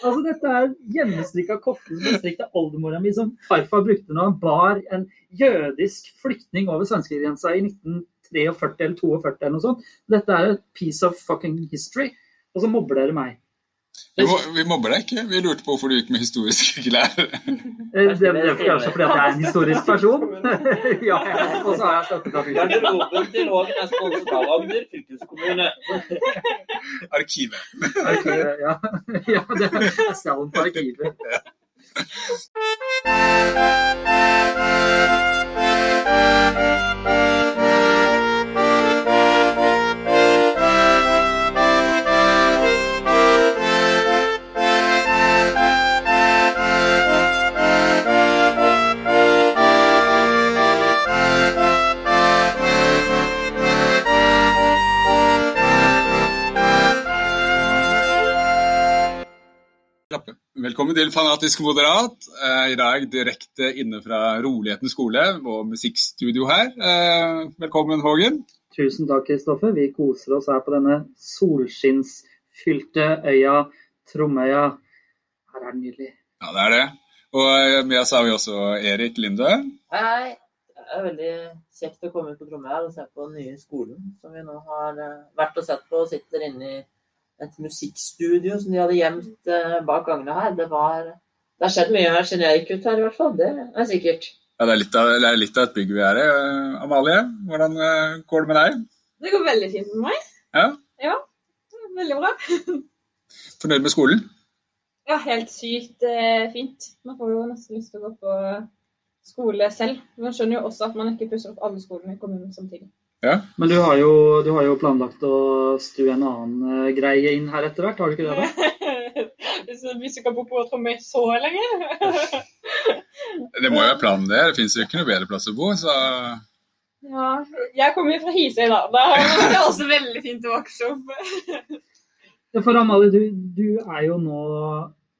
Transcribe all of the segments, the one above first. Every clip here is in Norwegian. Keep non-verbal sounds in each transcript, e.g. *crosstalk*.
Altså, dette er hjemmestrikka kofte som ble strikket av oldemora mi, som farfar brukte når han bar en jødisk flyktning over svenskegrensa i 1943 eller 42 eller noe sånt. Dette er et piece of fucking history. Og så mobber dere meg. Vi, vi mobber deg ikke. Vi lurte på hvorfor du gikk med historiske *laughs* klær. Eh, Det, er kanskje fordi at jeg er en historisk person. *laughs* ja, og så har jeg støttet fylket. Garderoben til Hågen er sponset av Agder fylkeskommune. Arkivet. Arkivet, ja. *laughs* ja, det er salen på arkivet. Klappe. Velkommen til Fanatisk moderat. Eh, I dag direkte inne fra Rolighetens skole og musikkstudio her. Eh, Velkommen, Hågen. Tusen takk, Kristoffer. Vi koser oss her på denne solskinnsfylte øya Tromøya. Her er det nydelig. Ja, det er det. Og med oss har vi også Erik Linde. Hei, hei. Det er veldig kjekt å komme ut på Tromøya og se på den nye skolen som vi nå har eh, vært og sett på. og Sitter inne i et musikkstudio som de hadde gjemt eh, bak gangene her. Det var Det har skjedd mye ut her, i hvert fall. Det er sikkert. Ja, det er litt av, det er litt av et bygg vi er i. Eh, Amalie, hvordan eh, går det med deg? Det går veldig fint med meg. Ja, Veldig bra. *laughs* Fornøyd med skolen? Ja, helt sykt eh, fint. Man får jo nesten lyst til å gå på skole selv. Man skjønner jo også at man ikke pusser opp alle skolene i kommunen samtidig. Men du har, jo, du har jo planlagt å stue en annen eh, greie inn her etter hvert, har du ikke det? da? *laughs* Hvis du kan bo på Tromøy så lenge. Det må jo være planen det. Det finnes jo ikke noe bedre plass å bo, så Ja, jeg kommer jo fra Hisøy, da. Da er det *laughs* også veldig fint å vokse opp. For Amalie, du, du er jo nå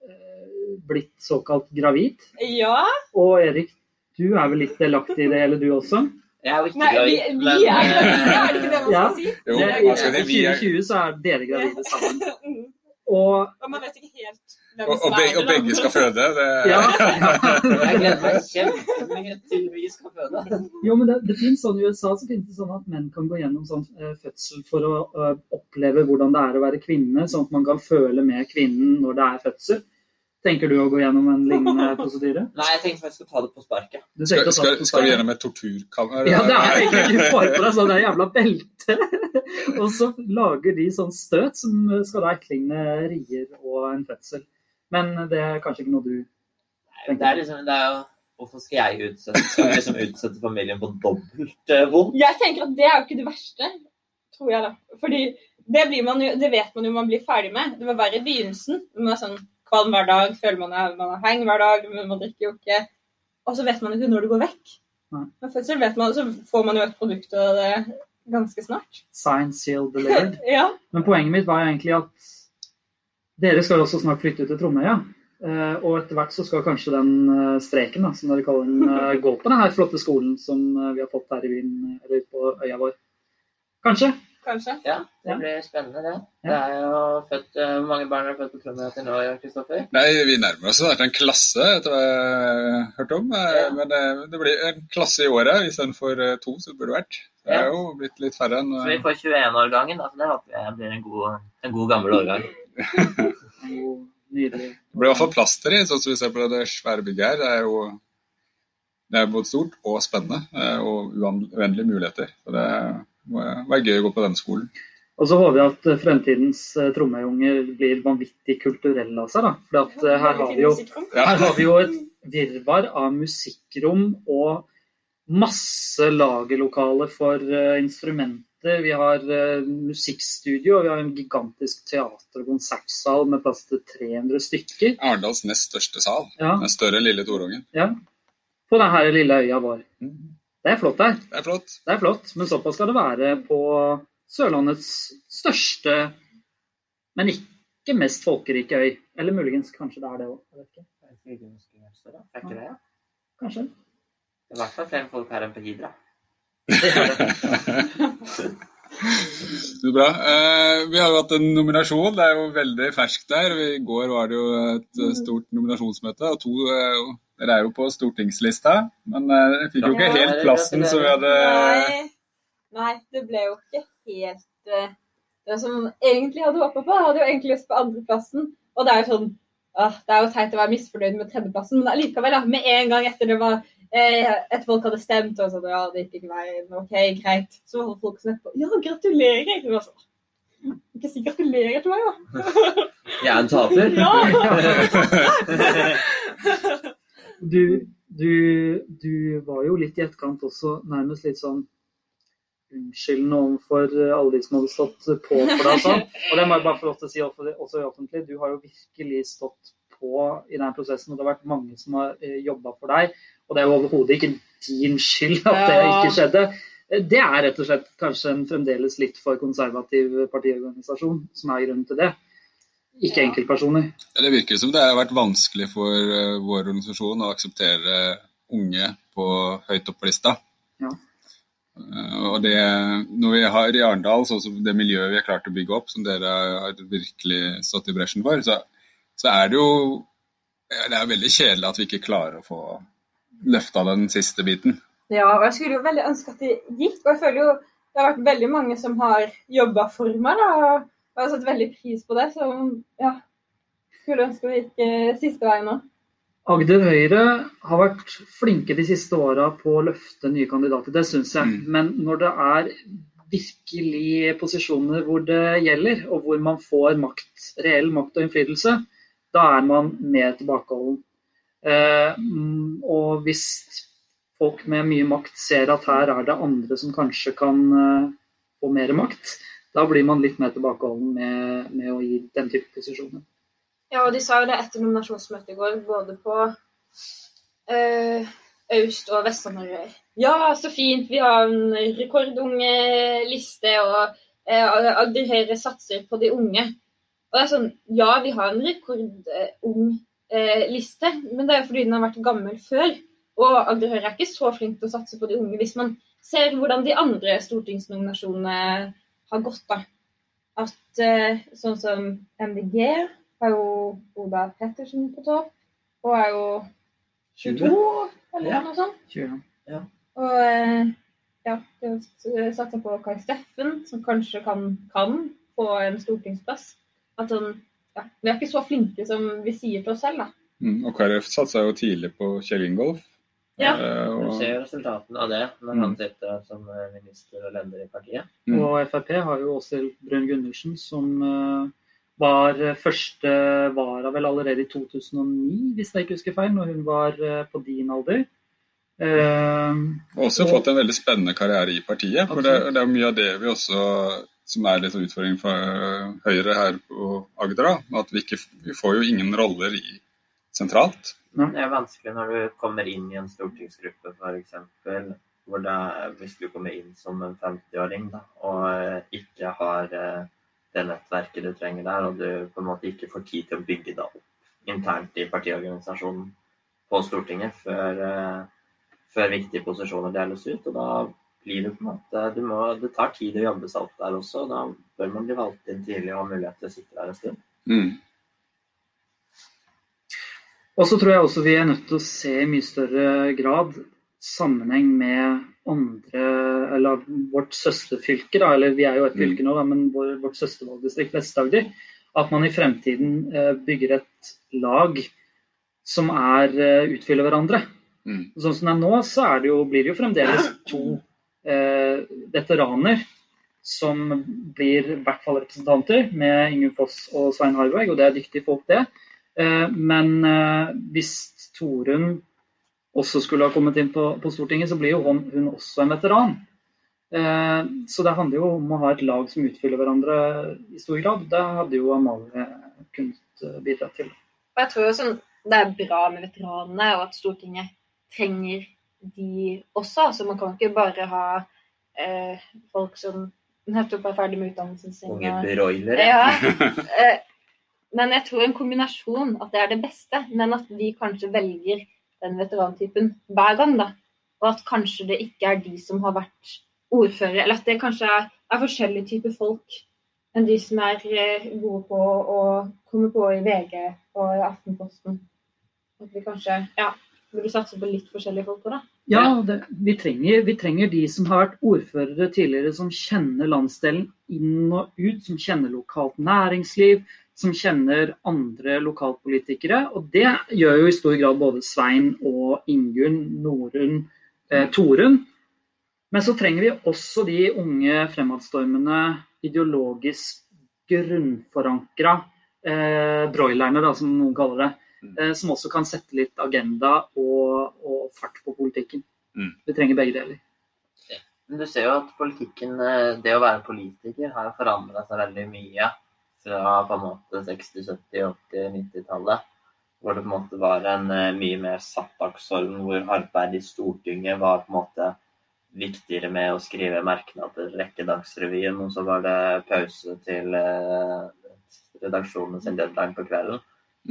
eh, blitt såkalt gravid. Ja. Og Erik, du er vel litt delaktig i det hele, du også? Jeg er jo ikke Nei, vi, gravid, vi er gravide, er det ikke det man Ja. skal si? jo, Det, skal I det, er, 2020 så er dere gravide sammen. *laughs* Mm. Og Og man vet ikke helt hvem og, og, som er begge, og begge skal føde. Det, ja, *laughs* Jeg gleder meg kjempemye til vi skal føde. Jo, men det, det finnes sånn I USA så finnes det sånn at menn kan gå gjennom sånn eh, fødsel for å uh, oppleve hvordan det er å være kvinne, sånn at man kan føle med kvinnen når det er fødsel. Tenker du å gå gjennom en lignende *laughs* prosedyre? Nei, jeg tenkte faktisk å ta det på sparket. Du skal, tenkte å skal, på du gjennom et torturkammer? Ja, det er egentlig bare på deg sånn der jævla belte. *laughs* og så lager de sånn støt som skal da etterligne rier og en fødsel. Men det er kanskje ikke noe du tenker? Det er liksom, det er jo Hvorfor skal jeg utsette, skal jeg liksom utsette familien på dobbelt eh, vondt? Jeg tenker at det er jo ikke det verste, tror jeg da. Fordi det, blir man jo, det vet man jo man blir ferdig med. Det var verre i begynnelsen. Man er sånn kvalm hver dag, føler man er, man er heng hver dag, men man drikker jo ikke. Og så vet man ikke når det går vekk. Nei. Men fødsel vet man, så får man jo et produkt av det ganske snart. sign, seal, delivered. *laughs* Ja. Men poenget mitt var egentlig at dere skal jo også snart flytte ut til Tromøya. Uh, og etter hvert så skal kanskje den uh, streken, da, som dere kaller den, uh, *laughs* gå på denne flotte skolen som vi har fått her i byen, eller på øya vår. Kanskje? Kanskje. Ja, det blir spennende, det. Det er jo født, eh, Hvor mange barn er født på Trondheim til nå, Kristoffer? Nei, vi nærmer oss snart en klasse, etter hva jeg har hørt om. Eh, Ja. Men det, det blir en klasse i året istedenfor eh, to, som det burde vært. Det er jo blitt litt færre enn Så vi eh, får 21-årgangen, da, så det håper jeg blir en god, en god gammel årgang. *laughs* Nydelig Det blir i hvert fall plass til dem, sånn som vi ser på det svære bygget her. Det er jo det er både stort og spennende, eh, og uendelige muligheter. Så det må være gøy å gå på denne skolen. Og så håper vi at eh, fremtidens trommeunger blir vanvittig kulturelle av seg. da. For eh, her har jo Her har vi jo et virvar av musikkrom og masse lagerlokaler for eh, instrumenter. Vi har eh, musikkstudio, og vi har en gigantisk teater- og konsertsal med plass til 300 stykker. Arendals nest største sal. Ja, Den større enn Lille Torungen. ja. På denne lille øya vår. Mm. Det er flott her. Det er flott. Det er flott, men såpass skal det være på Sørlandets største, men ikke mest folkerike øy. Eller muligens kanskje det er det òg. Er ikke ja? Kanskje. Det er i hvert fall flere folk her enn på Hidra. *laughs* Så bra. Eh, vi har jo hatt en nominasjon. Det er jo veldig ferskt der. I går var det jo et stort nominasjonsmøte. og to, eh, Dere er jo på stortingslista, men eh, dere fikk jo ikke Ja, helt plassen som vi hadde Nei, nei, det ble jo ikke helt eh, det som egentlig hadde håpa på. Jeg hadde jo egentlig lyst på andreplassen. Og det er jo sånn åh, Det er jo teit å være misfornøyd med tredjeplassen, men allikevel, da, med en gang etter det var etter et folk hadde stemt, og sånn Ja, det gikk ikke veien. OK, greit. Så var folk sånn etterpå Ja, gratulerer. Det var sånn, ikke si gratulerer til meg, da. Jeg er en taper. *laughs* Ja. *laughs* *laughs* Du, du, du var jo litt i etterkant også nærmest litt sånn unnskyldende overfor eh, alle de som hadde stått på for deg. og Sånn. *laughs* Og det må jeg bare få lov til å si også i offentlig. Du har jo virkelig stått på i denne prosessen, og det har vært mange som har jobba for deg. Og det er jo overhodet ikke din skyld at det ikke skjedde. Eh, Det er rett og slett kanskje en fremdeles litt for konservativ partiorganisasjon som er grunnen til det. Ikke Ja. enkeltpersoner. Det virker som det har vært vanskelig for eh, vår organisasjon å akseptere unge på høyt oppe på lista. Ja. Eh, og det, når vi har i Arendal, sånn som det miljøet vi har klart å bygge opp, som dere har virkelig stått i bresjen for, så, så er det jo ja, det er veldig kjedelig at vi ikke klarer å få løfta den siste biten. Ja, og jeg skulle jo veldig ønske at det gikk. Og jeg føler jo det har vært veldig mange som har jobba for meg, da. Og jeg har satt veldig pris på det. Så ja. Skulle ønske det gikk eh, siste veien nå. Agder Høyre har vært flinke de siste åra på å løfte nye kandidater, det syns jeg. Mm. Men når det er virkelig posisjoner hvor det gjelder, og hvor man får makt, reell makt og innflytelse, da er man mer tilbakeholden. Eh, mm, og hvis folk med mye makt ser at her er det andre som kanskje kan eh, få mer makt, da blir man litt mer tilbakeholden med, med å gi den type posisjoner. Ja, og de sa jo det etter nominasjonsmøtet i går, både på eh, Øst- og Vest-Norge. Ja, så fint, vi har en rekordunge liste, og eh, Agder Høyre satser på de unge. Og det er sånn, Ja, vi har en rekordung eh, liste, men det er jo fordi den har vært gammel før. Og Agder Høyre er ikke så flink til å satse på de unge, hvis man ser hvordan de andre stortingsnominasjonene har gått. da. At eh, sånn som MDG har jo Oda Pettersen på topp, og er jo 22, eller Ja. noe sånt. 20. Og eh, ja, jeg er satsa på Kai Steffen, som kanskje kan, kan få en stortingsplass. At han ja, Vi er ikke så flinke som vi sier til oss selv, da. Mm, og KrF satsa jo tidlig på Kjell Ingolf. Ja. Eh, Du ser jo resultatene av det når Mm. han sitter som eh, minister og leder i partiet. Mm. Og Frp har jo Åshild Brun Gundersen, som eh, var første vara vel allerede i 2009, hvis jeg ikke husker feil, når hun var på din alder. Eh, også fått en veldig spennende karriere i partiet. for det, det er mye av det vi også som er litt av utfordringen for Høyre her på Agder. At vi, ikke, vi får jo ingen roller i sentralt. Det er vanskelig når du kommer inn i en stortingsgruppe f.eks. Hvor det hvis du kommer inn som en 50-åring og eh, ikke har eh, det nettverket du trenger der, og du på en måte ikke får tid til å bygge det opp internt i partiorganisasjonen på Stortinget før, eh, før viktige posisjoner deles ut. og da blir det på en måte, du må, Det tar tid å jobbe seg opp der også. og Da bør man bli valgt inn tidlig og ha mulighet til å sitte der en stund. Mm. Og så tror jeg også vi er nødt til å se i mye større grad sammenheng med andre, eller vårt søsterfylke, da, eller vi er jo et Mm. fylke nå, da, men vår, vårt søstervalgdistrikt Vest-Agder. At man i fremtiden eh, bygger et lag som er eh, utfyller hverandre. Mm. Sånn som det er nå, så er det jo, blir det jo fremdeles to eh, veteraner som blir i hvert fall representanter, med Ingunn Foss og Svein Harberg, og det er dyktige folk, det. Eh, men eh, hvis Torunn også skulle ha kommet inn på, på Stortinget, så blir jo hun, hun også en veteran. Eh, så det handler jo om å ha et lag som utfyller hverandre i stor grad. Det hadde jo Amalie kunnet bidra til. Og jeg tror jo sånn, det er bra med veteranene, og at Stortinget trenger de også. Altså, man kan ikke bare ha eh, folk som nettopp er ferdig med utdannelsen sin. Unge broilere. Ja, *laughs* eh, men jeg tror en kombinasjon, at det er det beste. Men at vi kanskje velger den veterantypen hver gang, da. Og at kanskje det ikke er de som har vært ordførere, eller at det kanskje er er forskjellige typer folk enn de som er eh, gode på å komme på i VG og i Aftenposten. At vi kanskje ja, burde satse på litt forskjellige folk òg, da. Ja, det, vi, trenger, vi trenger de som har vært ordførere tidligere, som kjenner landsdelen inn og ut, som kjenner lokalt næringsliv, som kjenner andre lokalpolitikere. Og det gjør jo i stor grad både Svein og Ingunn, Norunn, eh, Torunn. Men så trenger vi også de unge fremadstormende, ideologisk grunnforankra eh, broilerne, da, som noen kaller det. Eh, som også kan sette litt agenda og, og fart på politikken. Mm. Vi trenger begge deler. Men du ser jo at politikken, eh, det å være politiker, har forandra seg veldig mye fra på en måte 60-, 70-, 80-, 90-tallet. Hvor det på en måte var en eh, mye mer satt dagsorden, hvor arbeid i Stortinget var på en måte viktigere med å skrive merknader, rekke Dagsrevyen, og så var det pause til eh, redaksjonen sin deadline på kvelden.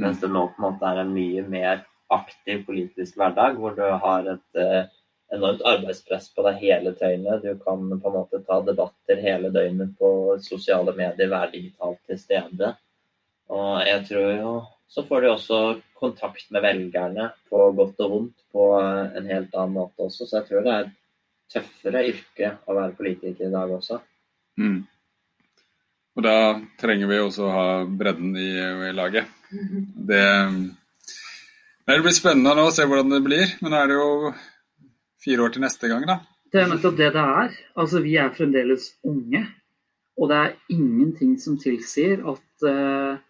Mens det nå på en måte er en mye mer aktiv politisk hverdag, hvor du har et eh, enormt arbeidspress på deg hele døgnet. Du kan på en måte ta debatter hele døgnet på sosiale medier, være digitalt til stede. Og jeg tror jo så får du også kontakt med velgerne på godt og vondt på en helt annen måte også. Så jeg tror det er et tøffere yrke å være politiker i dag også. Mm. Og da trenger vi også å ha bredden i, i laget. *laughs* Det, det blir spennende nå å se hvordan det blir, men nå er det jo fire år til neste gang, da. Det er nettopp det det er. Altså, vi er fremdeles unge. Og det er ingenting som tilsier at uh,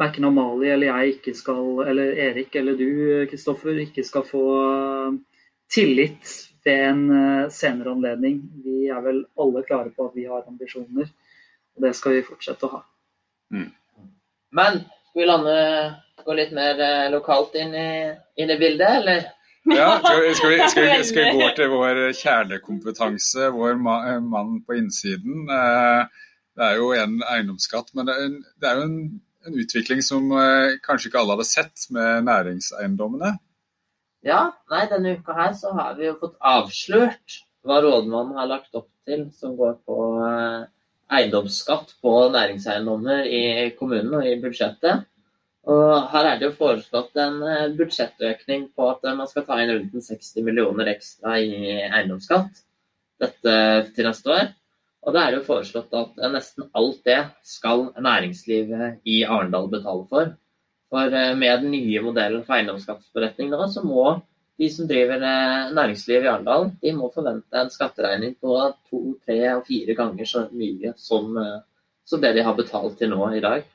verken Amalie eller jeg ikke skal, eller Erik eller du, Kristoffer, ikke skal få uh, tillit ved en uh, senere anledning. Vi er vel alle klare på at vi har ambisjoner, og det skal vi fortsette å ha. Mm. Men skal vi lande gå litt mer eh, lokalt inn i, inn i bildet, eller? Ja, *laughs* skal vi, skal, vi, skal, vi, skal vi gå til vår kjernekompetanse, vår mann på innsiden. Eh, det er jo en eiendomsskatt, men det er, en, det er jo en, en, utvikling som eh, kanskje ikke alle hadde sett med næringseiendommene. Ja, nei, denne uka her så har vi jo fått avslørt hva rådmannen har lagt opp til som går på eiendomsskatt på næringseiendommer i kommunen og i budsjettet. Og her er det jo foreslått en eh, budsjettøkning på at man skal ta inn rundt 60 millioner ekstra i eiendomsskatt dette til neste år. Og det er jo foreslått at nesten alt det skal næringslivet i Arendal betale for. For eh, med den nye modellen for eiendomsskattsberetning nå, så må de som driver eh, næringsliv i Arendal, de må forvente en skatteregning på to, tre og fire ganger så mye som, som det de har betalt til nå i dag.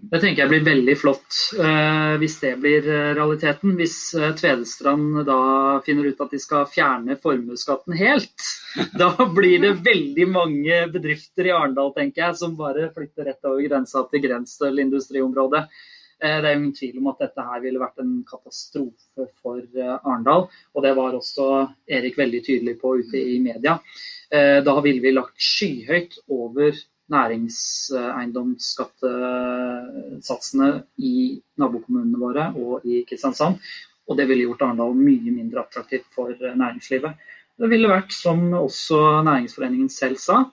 Det tenker jeg blir veldig flott uh, hvis det blir uh, realiteten. Hvis uh, Tvedestrand da finner ut at de skal fjerne formuesskatten helt. *laughs* Da blir det veldig mange bedrifter i Arendal tenker jeg, som bare flytter rett over grensa til Grenstøl industriområde. Det er ingen tvil om at dette her ville vært en katastrofe for Arendal. Og det var også Erik veldig tydelig på ute i media. Da ville vi lagt skyhøyt over næringseiendomsskattesatsene i nabokommunene våre og i Kristiansand. Og det ville gjort Arendal mye mindre attraktivt for næringslivet. Det ville vært, som også Næringsforeningen selv sa,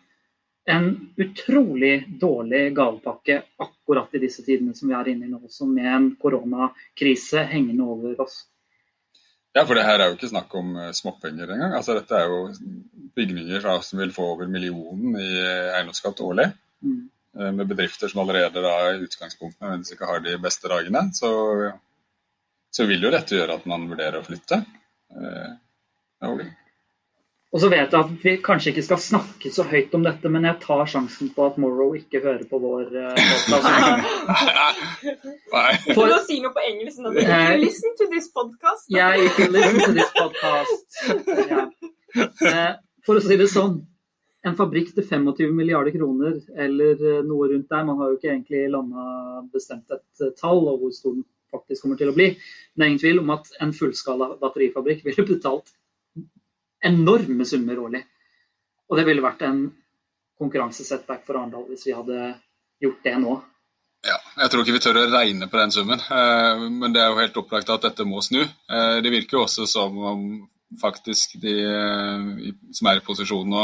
en utrolig dårlig gavepakke akkurat i disse tidene som vi er inne i nå, også med en koronakrise hengende over oss. Ja, for det her er jo ikke snakk om småpenger engang. Altså, dette er jo bygninger som vil få over millionen i eiendomsskatt årlig. Mm. Med bedrifter som allerede da i utgangspunktet ikke har de beste dagene. Så, så, vil jo dette gjøre at man vurderer å flytte. Ja, og så vet jeg at vi kanskje ikke skal snakke så høyt om dette, men jeg tar sjansen på at Morrow ikke hører på vår podkast. For å si noe på engelsk. If you listen to this podcast. Yeah, if you listen to this podcast. Yeah. For å si det sånn, en fabrikk til 25 milliarder kroner eller noe rundt der, man har jo ikke egentlig landa bestemt et tall og hvor stor den faktisk kommer til å bli. Men det er ingen tvil om at en fullskala batterifabrikk ville betalt enorme summer årlig. Og det ville vært en konkurransesetback for Arendal hvis vi hadde gjort det nå. Ja, jeg tror ikke vi tør å regne på den summen, men det er jo helt opplagt at dette må snu. Det virker jo også som om faktisk de som er i posisjon nå,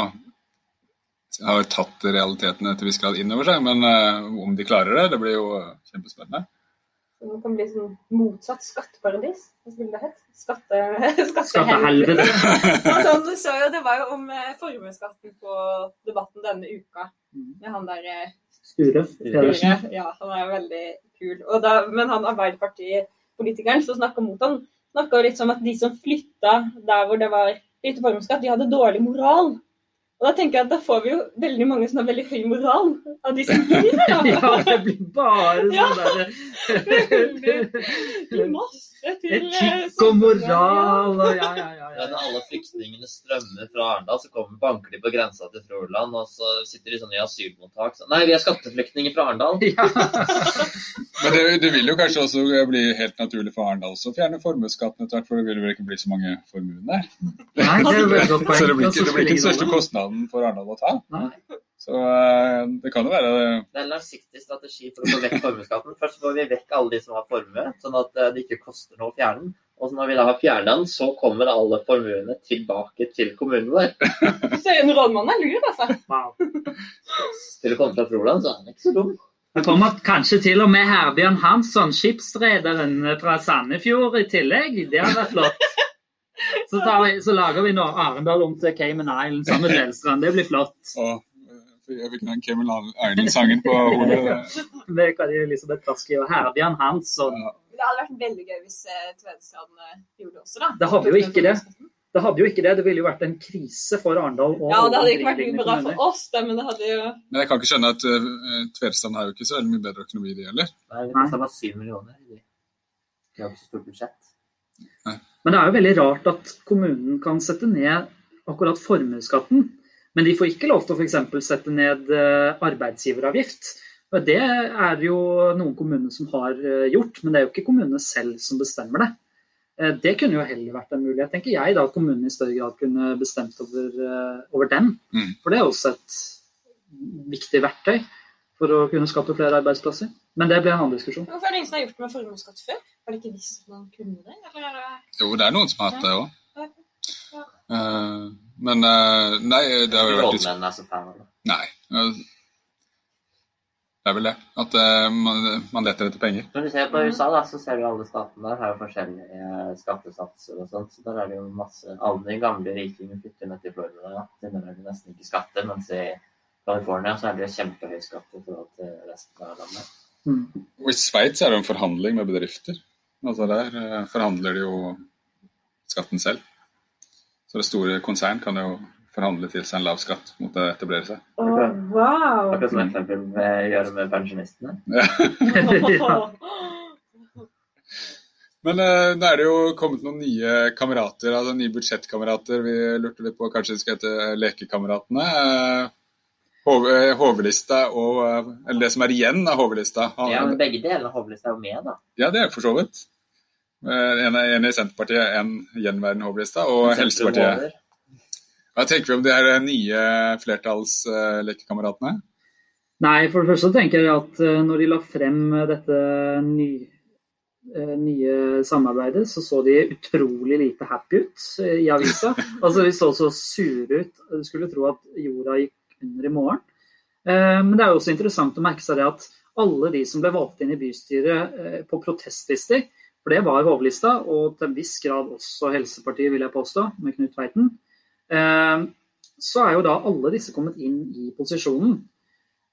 har tatt realitetene til viss grad inn over seg. Men eh, om de klarer det, det blir jo kjempespennende. Det kan bli sånn motsatt skatteparadis. Hva skulle det hett? Skatte... *laughs* Skattehelvete. sånn, *laughs* du så jo, det var jo om eh, formuesskatten på debatten denne uka. Med han der eh, Sture Pedersen. Sture. Ja, han er jo veldig kul. Og da, men han Arbeiderpartipolitikeren som snakka mot han, snakka litt som at de som flytta der hvor det var lite formuesskatt, de hadde dårlig moral. Og da tenker jeg at da får vi jo veldig mange som har veldig høy moral av de som der. *laughs* Ja, det blir bare sånn Ja. derre Masse til Etikk og moral og ja, ja, ja. Ja, ja. når alle flyktningene strømmer fra Arendal, så kommer banker de på grensa til Froland, og så sitter de sånn i asylmottak. Så, Nei, vi er skatteflyktninger fra Arendal. ja. *laughs* Men det, det vil jo kanskje også bli helt naturlig for Arendal også å fjerne formuesskatten etter hvert, for det vil vel ikke bli så mange formuer der. Nei, det er jo et veldig godt *laughs* poeng. Så det blir ikke, det blir ikke den største kostnaden for Arendal å ta. Nei. Så eh, det kan jo være Det er en langsiktig strategi for å få vekk formuesskatten. Først får vi vekk alle de som har formue, sånn at eh, det ikke koster noe å fjerne den. Og så når vi da har fjernet den, så kommer alle formuene tilbake til kommunen vår. Så en rådmann er lur, altså. Wow. Til å komme fra Froland, så er den ikke så dum. Det kommer kanskje til og med Herbjørn Hansson, skipsrederen fra Sandefjord i tillegg. Det hadde vært flott. Så, tar vi, så lager vi nå Arendal om til Cayman Island sammen med *laughs* Delstrand. Det blir flott. Vet ikke fikk den Kevin Island-sangen på hodet. Med Kari Elisabeth Kaski og Herbjørn Hansson. Det hadde vært veldig gøy hvis eh, Tvedestrand eh, gjorde det også, da. Det hadde jo ikke det. Det hadde jo ikke det. Det ville jo vært en krise for Arendal. Ja, det hadde ikke vært mye bra for oss, det, men det hadde jo Men jeg kan ikke skjønne at uh, Tvedestrand har jo ikke så veldig mye bedre økonomi, de heller. Nei, det var bare syv millioner. De har ikke så stort budsjett. Men det er jo veldig rart at kommunen kan sette ned akkurat formuesskatten, men de får ikke lov til å f.eks. sette ned eh, arbeidsgiveravgift. Det er jo noen kommuner som har eh, gjort, men det er jo ikke kommunene selv som bestemmer det. Eh, Det kunne jo heller vært en mulighet, tenker jeg, da, at kommunene i større grad kunne bestemt over, over den. Mm. For det er også et viktig verktøy for å kunne skape flere arbeidsplasser. Men det blir en annen diskusjon. Hvorfor er det ingen som har gjort det med formuesskatt før? Var det ikke visst man kunne det? Eller er Jo, det er noen som har hatt det òg. Ja. Men uh, nei, det har jo vært litt er så fan av det. Nei. eh, Det er vel det. At uh, man, man leter etter penger. Når du ser på USA, da, så ser du alle statene der har jo forskjellige skattesatser og sånt. Så der er det jo masse Alle de gamle rikingene flytter ned til Florida. Da. Der er det nesten ikke skatter, mens i California så er det kjempehøy skatt i forhold til resten av landet. Mm. Og I Sveits er det en forhandling med bedrifter. Altså Der eh, forhandler de jo skatten selv. Så det store konsern kan jo forhandle til seg en lav skatt mot å etablere seg. Oh, wow! Akkurat som FN vil gjøre med pensjonistene. Ja. *laughs* Men uh, nå er det jo kommet noen nye kamerater, altså nye budsjettkamerater. Vi lurte litt på kanskje de skal hete Lekekameratene. Uh, eh, Hovelista og uh, Eller det som er igjen av Hovelista. Han- Ja, men begge delene av Hovlista er jo med, da. Ja, det er for så vidt. Eh, En er en i Senterpartiet, en gjenværende Hovelista, og Helsepartiet. Hva tenker vi om de her nye flertallslekekameratene? Nei, for det første tenker jeg at eh, når de la frem eh, dette ny, eh, nye samarbeidet, så så de utrolig lite happy ut eh, i avisa. *laughs* Altså, De så så sure ut. Du skulle tro at jorda gikk under i morgen. Eh, Men det er jo også interessant å merke seg det at alle de som ble valgt inn i bystyret eh, på protestlister, for det var hovedlista, og til en viss grad også Helsepartiet, vil jeg påstå, med Knut Tveiten, eh, så er jo da alle disse kommet inn i posisjonen.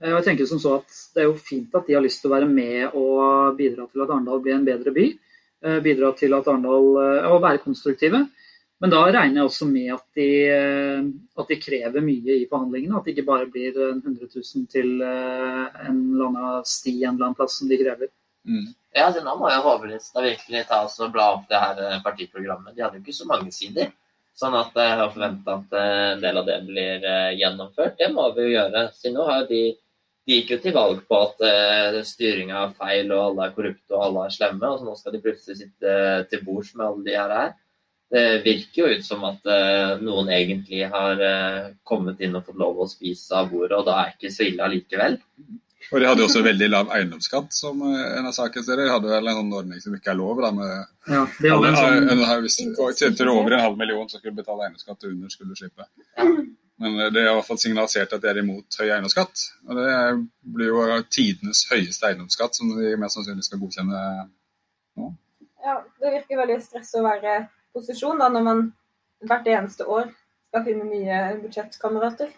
Eh, Og jeg tenker som så at Det er jo fint at de har lyst til å være med og bidra til at Arendal blir en bedre by. eh, Bidra til at Arendal Og være konstruktive. Men da regner jeg også med at de, at de krever mye i forhandlingene. At det ikke bare blir 100 000 til en eller annen sti en eller annen plass som de krever. Mm. Ja, så nå må jo Hovelista virkelig ta oss og bla opp det her eh, partiprogrammet. De hadde jo ikke så mange sider. Sånn at jeg har forventa at eh, en del av det blir eh, gjennomført, det må vi jo gjøre. Så nå har de de gikk jo til valg på at uh, styringa er feil, og alle er korrupte og alle er slemme. Og så nå skal de plutselig sitte eh, til bords med alle de her. her. Det virker jo ut som at eh, noen egentlig har eh, kommet inn og fått lov å spise av bordet, og da er ikke så ille allikevel. Og de hadde jo også veldig lav eiendomsskatt, som eh, en av sakene deres. De hadde vel en sånn ordning som ikke er lov. da med Ja, de hadde en sånn, en, Hvis du tjente over en halv million, så skulle du betale eiendomsskatt, og under skulle du slippe. Men eh, det er i hvert fall signalisert at de er imot høy eiendomsskatt. Og det blir jo tidenes høyeste eiendomsskatt, som de mest sannsynlig skal godkjenne nå. Ja, det virker veldig stress å være i posisjon da, når man hvert eneste år skal finne nye budsjettkamerater.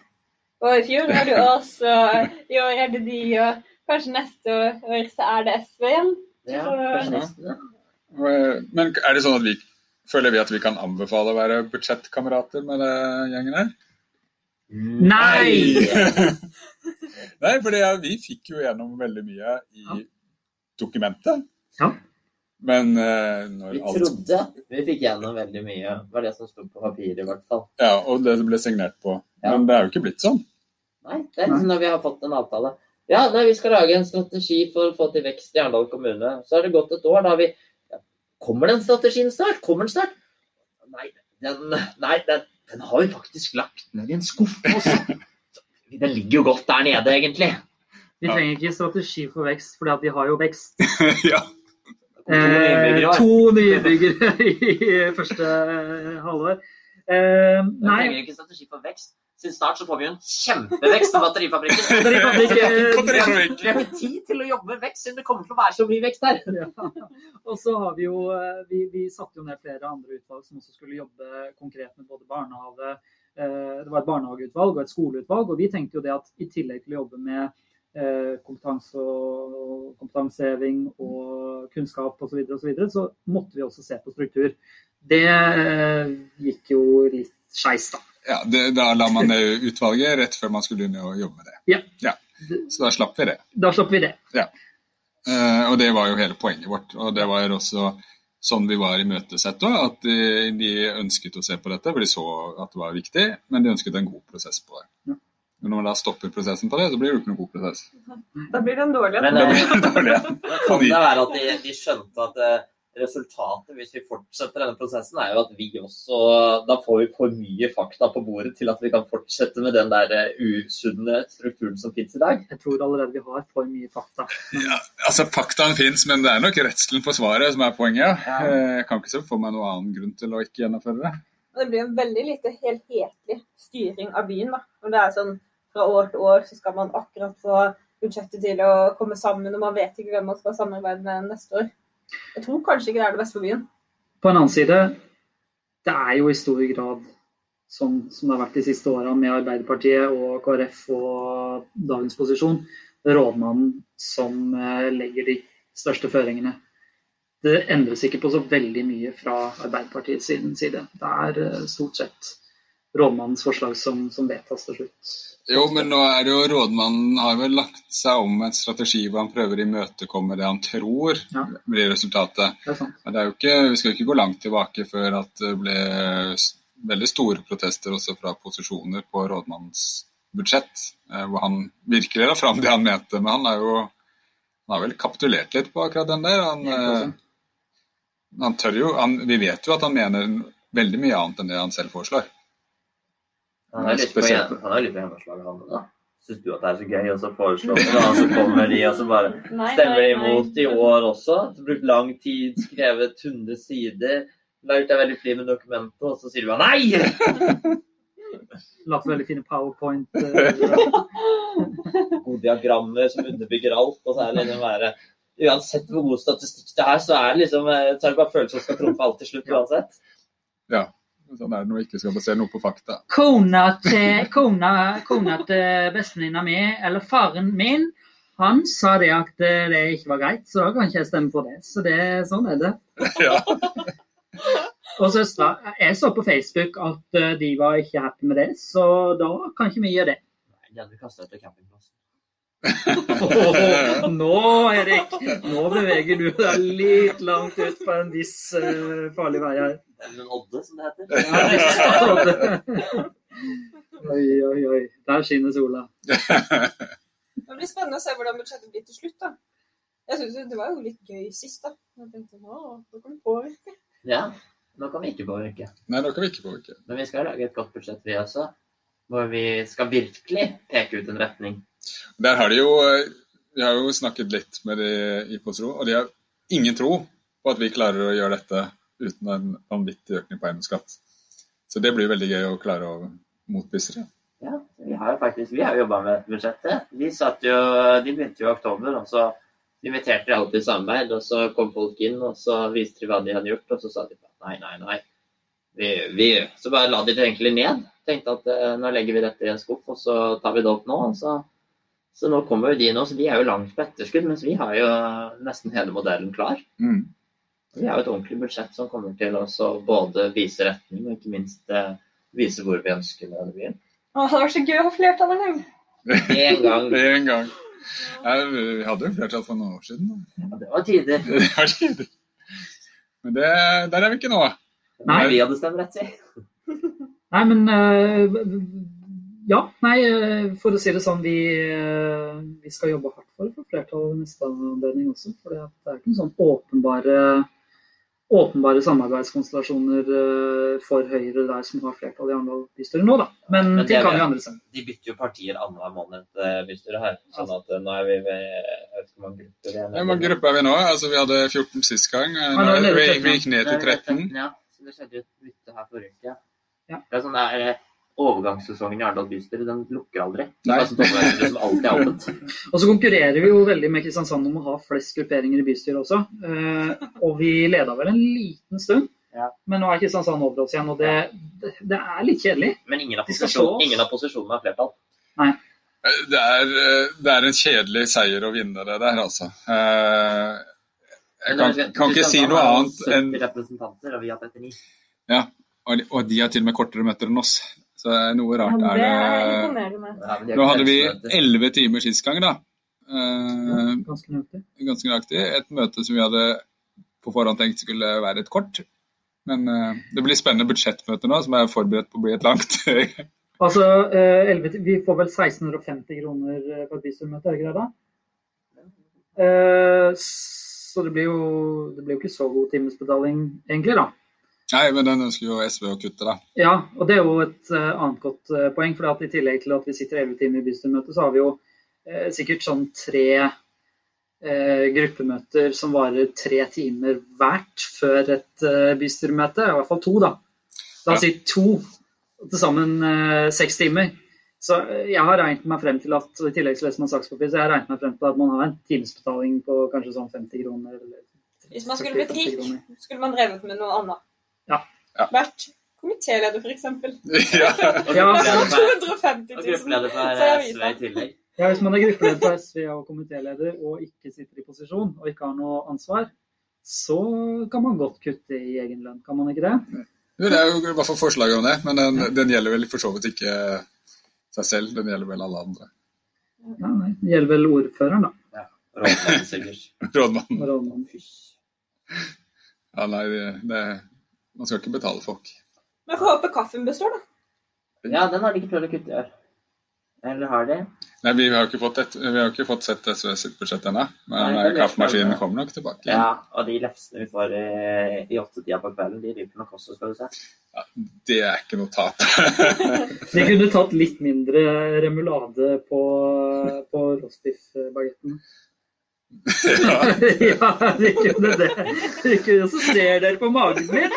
Og i fjor var det oss, og i år er det de, og kanskje neste år så er det SV igjen. Ja, kanskje neste. Eh, Men er det sånn at vi føler vi at vi kan anbefale å være budsjettkamerater med det gjengen her? Nei! *laughs* Nei, for vi fikk jo gjennom veldig mye i Ja. dokumentet. Ja. Men uh, når Vi alt trodde vi fikk gjennom veldig mye. Det var det som sto på papiret, i hvert fall. Ja, og det ble signert på. Ja. Men det er jo ikke blitt sånn. Nei, det er liksom når vi har fått en avtale. Ja, nei, vi skal lage en strategi for å få til vekst i Arendal kommune. Så har det gått et år. Da har vi ja, Kommer den strategien snart? Kommer den snart? Nei, den, nei den, den har vi faktisk lagt ned i en skuff også. Den ligger jo godt der nede, egentlig. Vi trenger ikke strategi for vekst, for vi har jo vekst. *laughs* ja. Eh, to nybyggere i første halvår. Eh, Vi nei, trenger ikke strategi for vekst. Siden snart så får vi jo en kjempevekst på batterifabrikken. *laughs* batterifabrikken. Vi har ikke- Batterifabrikk. Vi har ikke tid til å jobbe med vekst, siden det kommer til å være så mye vekst her. *laughs* Ja. Og så har vi jo eh, vi, vi satte jo ned flere andre utvalg som også skulle jobbe konkret med både barnehage eh, Det var et barnehageutvalg og et skoleutvalg. Og vi tenkte jo det at i tillegg til å jobbe med eh, kompetanse og kompetanseheving og kunnskap osv., så, videre, og så, videre, så måtte vi også se på struktur. Det gikk jo litt skeis, da. Ja det, da la man ned utvalget rett før man skulle begynne å jobbe med det. Ja. Så da slapp vi det. Da slapp vi det. Eh, og det var jo hele poenget vårt. Og det var også sånn vi var i møtesett òg, at de, de ønsket å se på dette, for de så at det var viktig, men de ønsket en god prosess på det. Ja. Men når man da stopper prosessen på det, så blir det jo ikke noen god prosess. Da blir det en dårlig. Men, Da eh, blir det en dårlig. *laughs* Kan det være at de, de skjønte at eh, resultatet, hvis vi fortsetter denne prosessen, er jo at vi også Da får vi for mye fakta på bordet til at vi kan fortsette med den der eh, usunne strukturen som finnes i dag. Jeg tror allerede vi har for mye fakta. Ja, altså Faktaen fins, men det er nok redselen for svaret som er poenget. Ja. Eh, Jeg kan ikke se for meg noen annen grunn til å ikke gjennomføre det. Det blir en veldig lite helhetlig styring av byen. da. Når det er sånn fra år til år så skal man akkurat få budsjettet til å komme sammen, og man vet ikke hvem man skal samarbeide med neste år. Jeg tror kanskje ikke det er det beste for byen. På en annen side, det er jo i stor grad sånn som det har vært de siste åra med Arbeiderpartiet og KrF og dagens posisjon, rådmannen som eh, legger de største føringene. Det endres ikke på så veldig mye fra Arbeiderpartiets side. Det er eh, stort sett rådmannens forslag som, som vedtas til slutt. Jo, men nå er det jo rådmannen har vel lagt seg om en strategi hvor han prøver å imøtekomme det han tror Ja. blir resultatet. Det er. Men det er jo ikke, vi skal jo ikke gå langt tilbake før at det ble veldig store protester også fra posisjoner på rådmannens budsjett, eh, hvor han virkelig la fram det han mente. Men han er jo han har vel kapitulert litt på akkurat den der. Han, eh, han tør jo, han, vi vet jo at han mener veldig mye annet enn det han selv foreslår. Han har lyst på gjennomslag, han da. Syns du at det er så gøy, og så foreslår *laughs* det, og så kommer de, og så bare Stemmer de imot i år også? Brukt lang tid, skrevet 100 sider. Laget deg veldig fri med dokumentet, og så sier du bare nei! *laughs* Lagt veldig fine powerpoint. eh, *laughs* Gode diagrammer som underbygger alt. Og så er det liksom bare Uansett hvor god statistikk det er, så er det liksom eh, så er det bare følelser som skal trumfe alt til slutt uansett. Ja. Sånn er det når du ikke skal basere noe på fakta. Kona til, kona, kona til bestevenninna mi, eller faren min, han sa det at det ikke var greit, så da kan ikke jeg stemme for det. Så det, sånn er det. Ja. *laughs* Og søstera Jeg så på Facebook at eh, de var ikke happy med det, så da kan ikke vi gjøre det. Nei, de hadde kasta ut til campingplassen. *laughs* Nå, Erik, nå beveger du deg litt langt ut på en viss uh, farlig vei her. Eller en odde, som det heter. Ja, oi, oi, oi. Der skinner sola. Det blir spennende å se hvordan budsjettet blir til slutt. da. Jeg synes Det var jo litt gøy sist. da. Jeg tenkte, nå, nå kan vi påvirke. Ja, nå kan vi ikke påvirke. Nei, nå kan vi ikke påvirke. Men vi skal lage et godt budsjett, vi også. Hvor vi skal virkelig peke ut en retning. Der har de jo Vi har jo snakket litt med de i Postro, og de har ingen tro på at vi klarer å gjøre dette uten en vanvittig økning på eiendomsskatt. Så det blir veldig gøy å klare å motbevise det. Ja, vi har jo faktisk vi har jobba med budsjettet. De, jo, de begynte jo i oktober, og så inviterte de alle til samarbeid. Og så kom folk inn, og så viste de hva de hadde gjort, og så sa de nei, nei, nei. Vi, vi, så bare la de det egentlig ned. Tenkte at eh, nå legger vi dette i en skuff, og så tar vi det opp nå. Så, så nå kommer jo de nå, så de er jo langt på etterskudd, mens vi har jo nesten hele modellen klar. Mm. Vi har jo et ordentlig budsjett som kommer til å både vise retning og ikke minst eh, vise hvor vi ønsker denne byen. Å, Det var så gøy å ha flertall en gang. En *laughs* gang. En gang. Ja, vi hadde jo flertall for noen år siden. Da. Ja, det var tider. *laughs* Det var tidlig. Men det, der er vi ikke nå. Nei. Vi hadde stemmerett, si. *laughs* Nei, men eh, Ja, nei, eh, for å si det sånn, vi, eh, vi skal jobbe hardt for å få flertall ved neste anledning også. For det er ikke noen sånn åpenbare, åpenbare samarbeidskonstellasjoner for Høyre der som har flertall i Arendal bystyre nå, da. Men Men det ting er kan jo andre seg. De bytter jo partier annenhver måned, bystyret her. Sånn at nå er vi ved jeg vet ikke hvor mange grupper vi er. Hvor mange grupper er vi nå? Altså, vi hadde 14 sist gang. Nå er vi, vi gikk ned til 13. Ja, så det skjedde jo et bytte her forrige uke. Ja. Det er sånn det er eh, overgangssesongen i Arendal bystyre, den lukker aldri. Det Nei. er som alltid er *laughs* åpent. Og så konkurrerer vi jo veldig med Kristiansand om å ha flest grupperinger i bystyret også. Eh, og vi leda vel en liten stund. Ja. Men nå er Kristiansand over oss igjen, og det, det, det er litt kjedelig. Men ingen av, posisjon, ingen av posisjonene har flertall. Det er, det er en kjedelig seier å vinne det der, altså. Eh, Jeg kan, kan ikke si noe annet enn 70 representanter, og vi har 39. Og de- og de har til og med kortere møter enn oss. Så det er noe Ja, rart det er det. Ja, Nå hadde vi elleve timer sist gang, da. Eh, Ganske nøyaktig. Et møte som vi hadde på forhånd tenkt skulle være et kort. Men eh, det blir spennende budsjettmøte nå, som er forberedt på å bli et langt. *laughs* Altså, eh, 11, vi får vel 1650 kroner eh, på et bystyremøte, er det ikke det da? Eh, så det blir, jo, det blir jo ikke så god timesbetaling egentlig, da. Nei, men den ønsker jo SV å kutte, da. Ja, og det er jo et uh, annet godt uh, poeng. For i tillegg til at vi sitter 11 timer i bystyremøte, så har vi jo uh, sikkert sånn tre eh, gruppemøter som varer tre timer hvert før et bystyremøte. I hvert fall to, da. La oss si to. Til sammen seks timer. Så jeg har regnet meg frem til at i tillegg til det som er sakspapir, så jeg har regnet meg frem til at man har en timesbetaling på kanskje sånn 50 kroner. Eller Hvis man skulle blitt rik, skulle man drevet med noe annet. Ja. Ja. *laughs* *laughs* Vært komitéleder, f.eks. ja. Ja, gruppeleder for- 250 000. gruppeleder for SV i tillegg. Ja, Hvis man er gruppeleder for SV og komitéleder og ikke sitter i posisjon og ikke har noe ansvar, så kan man godt kutte i egen lønn, kan man ikke det? Det er jo i hvert fall forslaget om det, men den, den gjelder vel for så vidt ikke seg selv. Den gjelder vel alle andre. Ja, nei, Det gjelder vel ordføreren, da. Rådmannen sikkert. *laughs* Rådmannen. rådmannen. Ja, nei, det, det, man skal ikke betale folk. Men får håpe kaffen består, da. Ja, den har de ikke prøvd å kutte i år. Eller har de? Nei, Vi har jo ikke fått, et, vi har ikke fått sett SV sitt budsjett ennå, men Nei, eh, kaffemaskinen kommer nok tilbake. Ja, og de lefsene vi får i, i åttetida på kvelden, de ryker nok også, skal du se. Ja, Det er ikke noe tap. *laughs* De kunne tatt litt mindre remulade på, på rostbiffbagetten. Ja. *laughs* ja, de kunne det. De kunne, så ser dere på magen min.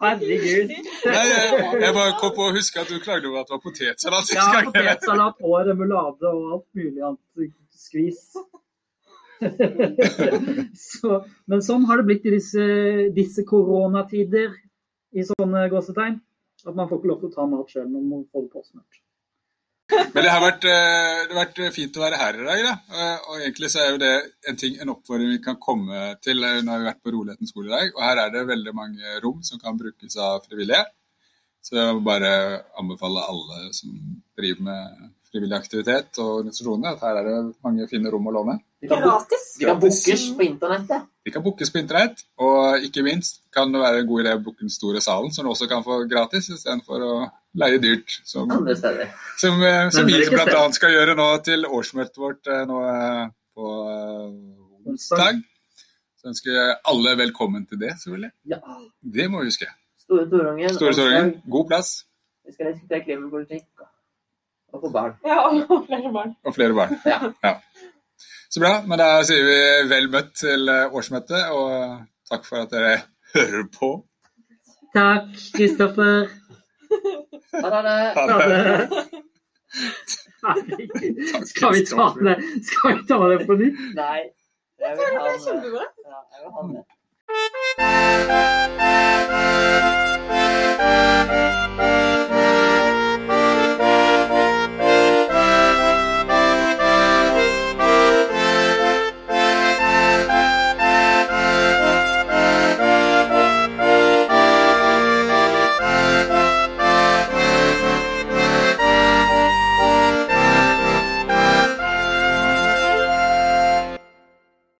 Herregud. Nei, jeg, jeg bare kom på å huske at du klagde over at det var potetsalat sist Ja, potetsalat og remulade og alt mulig annet skvis. *laughs* så, men sånn har det blitt i disse, disse koronatider i sånne gåsetegn. At man får ikke lov til å ta mat sjøl, man må på det påsmurt. Men det har, vært, eh, det har vært fint å være her i dag. Da. Eh, Og egentlig så er jo det en, ting, en oppfordring vi kan komme til. eh, Nå har vi vært på Roligheten skole i dag, og her er det veldig mange rom som kan brukes av frivillige. Så jeg vil bare anbefale alle som driver med frivillig aktivitet og organisasjoner, at her er det mange fine rom å låne. De kan, Gratis. de kan bookes på internettet. De kan bookes på internett, og ikke minst kan det være en god idé å booke den store salen, som du også kan få gratis, istedenfor å leie dyrt. Som, Andre steder. som, eh, som vi bl.a. skal gjøre nå til årsmøtet vårt eh, nå eh, på onsdag. Så ønsker jeg alle velkommen til det, selvfølgelig. Ja. Det må vi huske. Store Torungen. Store onsdag. God plass Vi skal diskutere klimapolitikk og få barn. Ja, og flere barn. Og flere barn. Ja. ja. Så bra. Men da sier vi vel møtt til eh, årsmøtet, og takk for at dere *laughs* hører på. Takk, Kristoffer. Ha det. Ha det. *laughs* Skal vi ta det, Skal vi ta det på nytt? Nei. Jeg vil ha det. Ja, jeg vil ha det.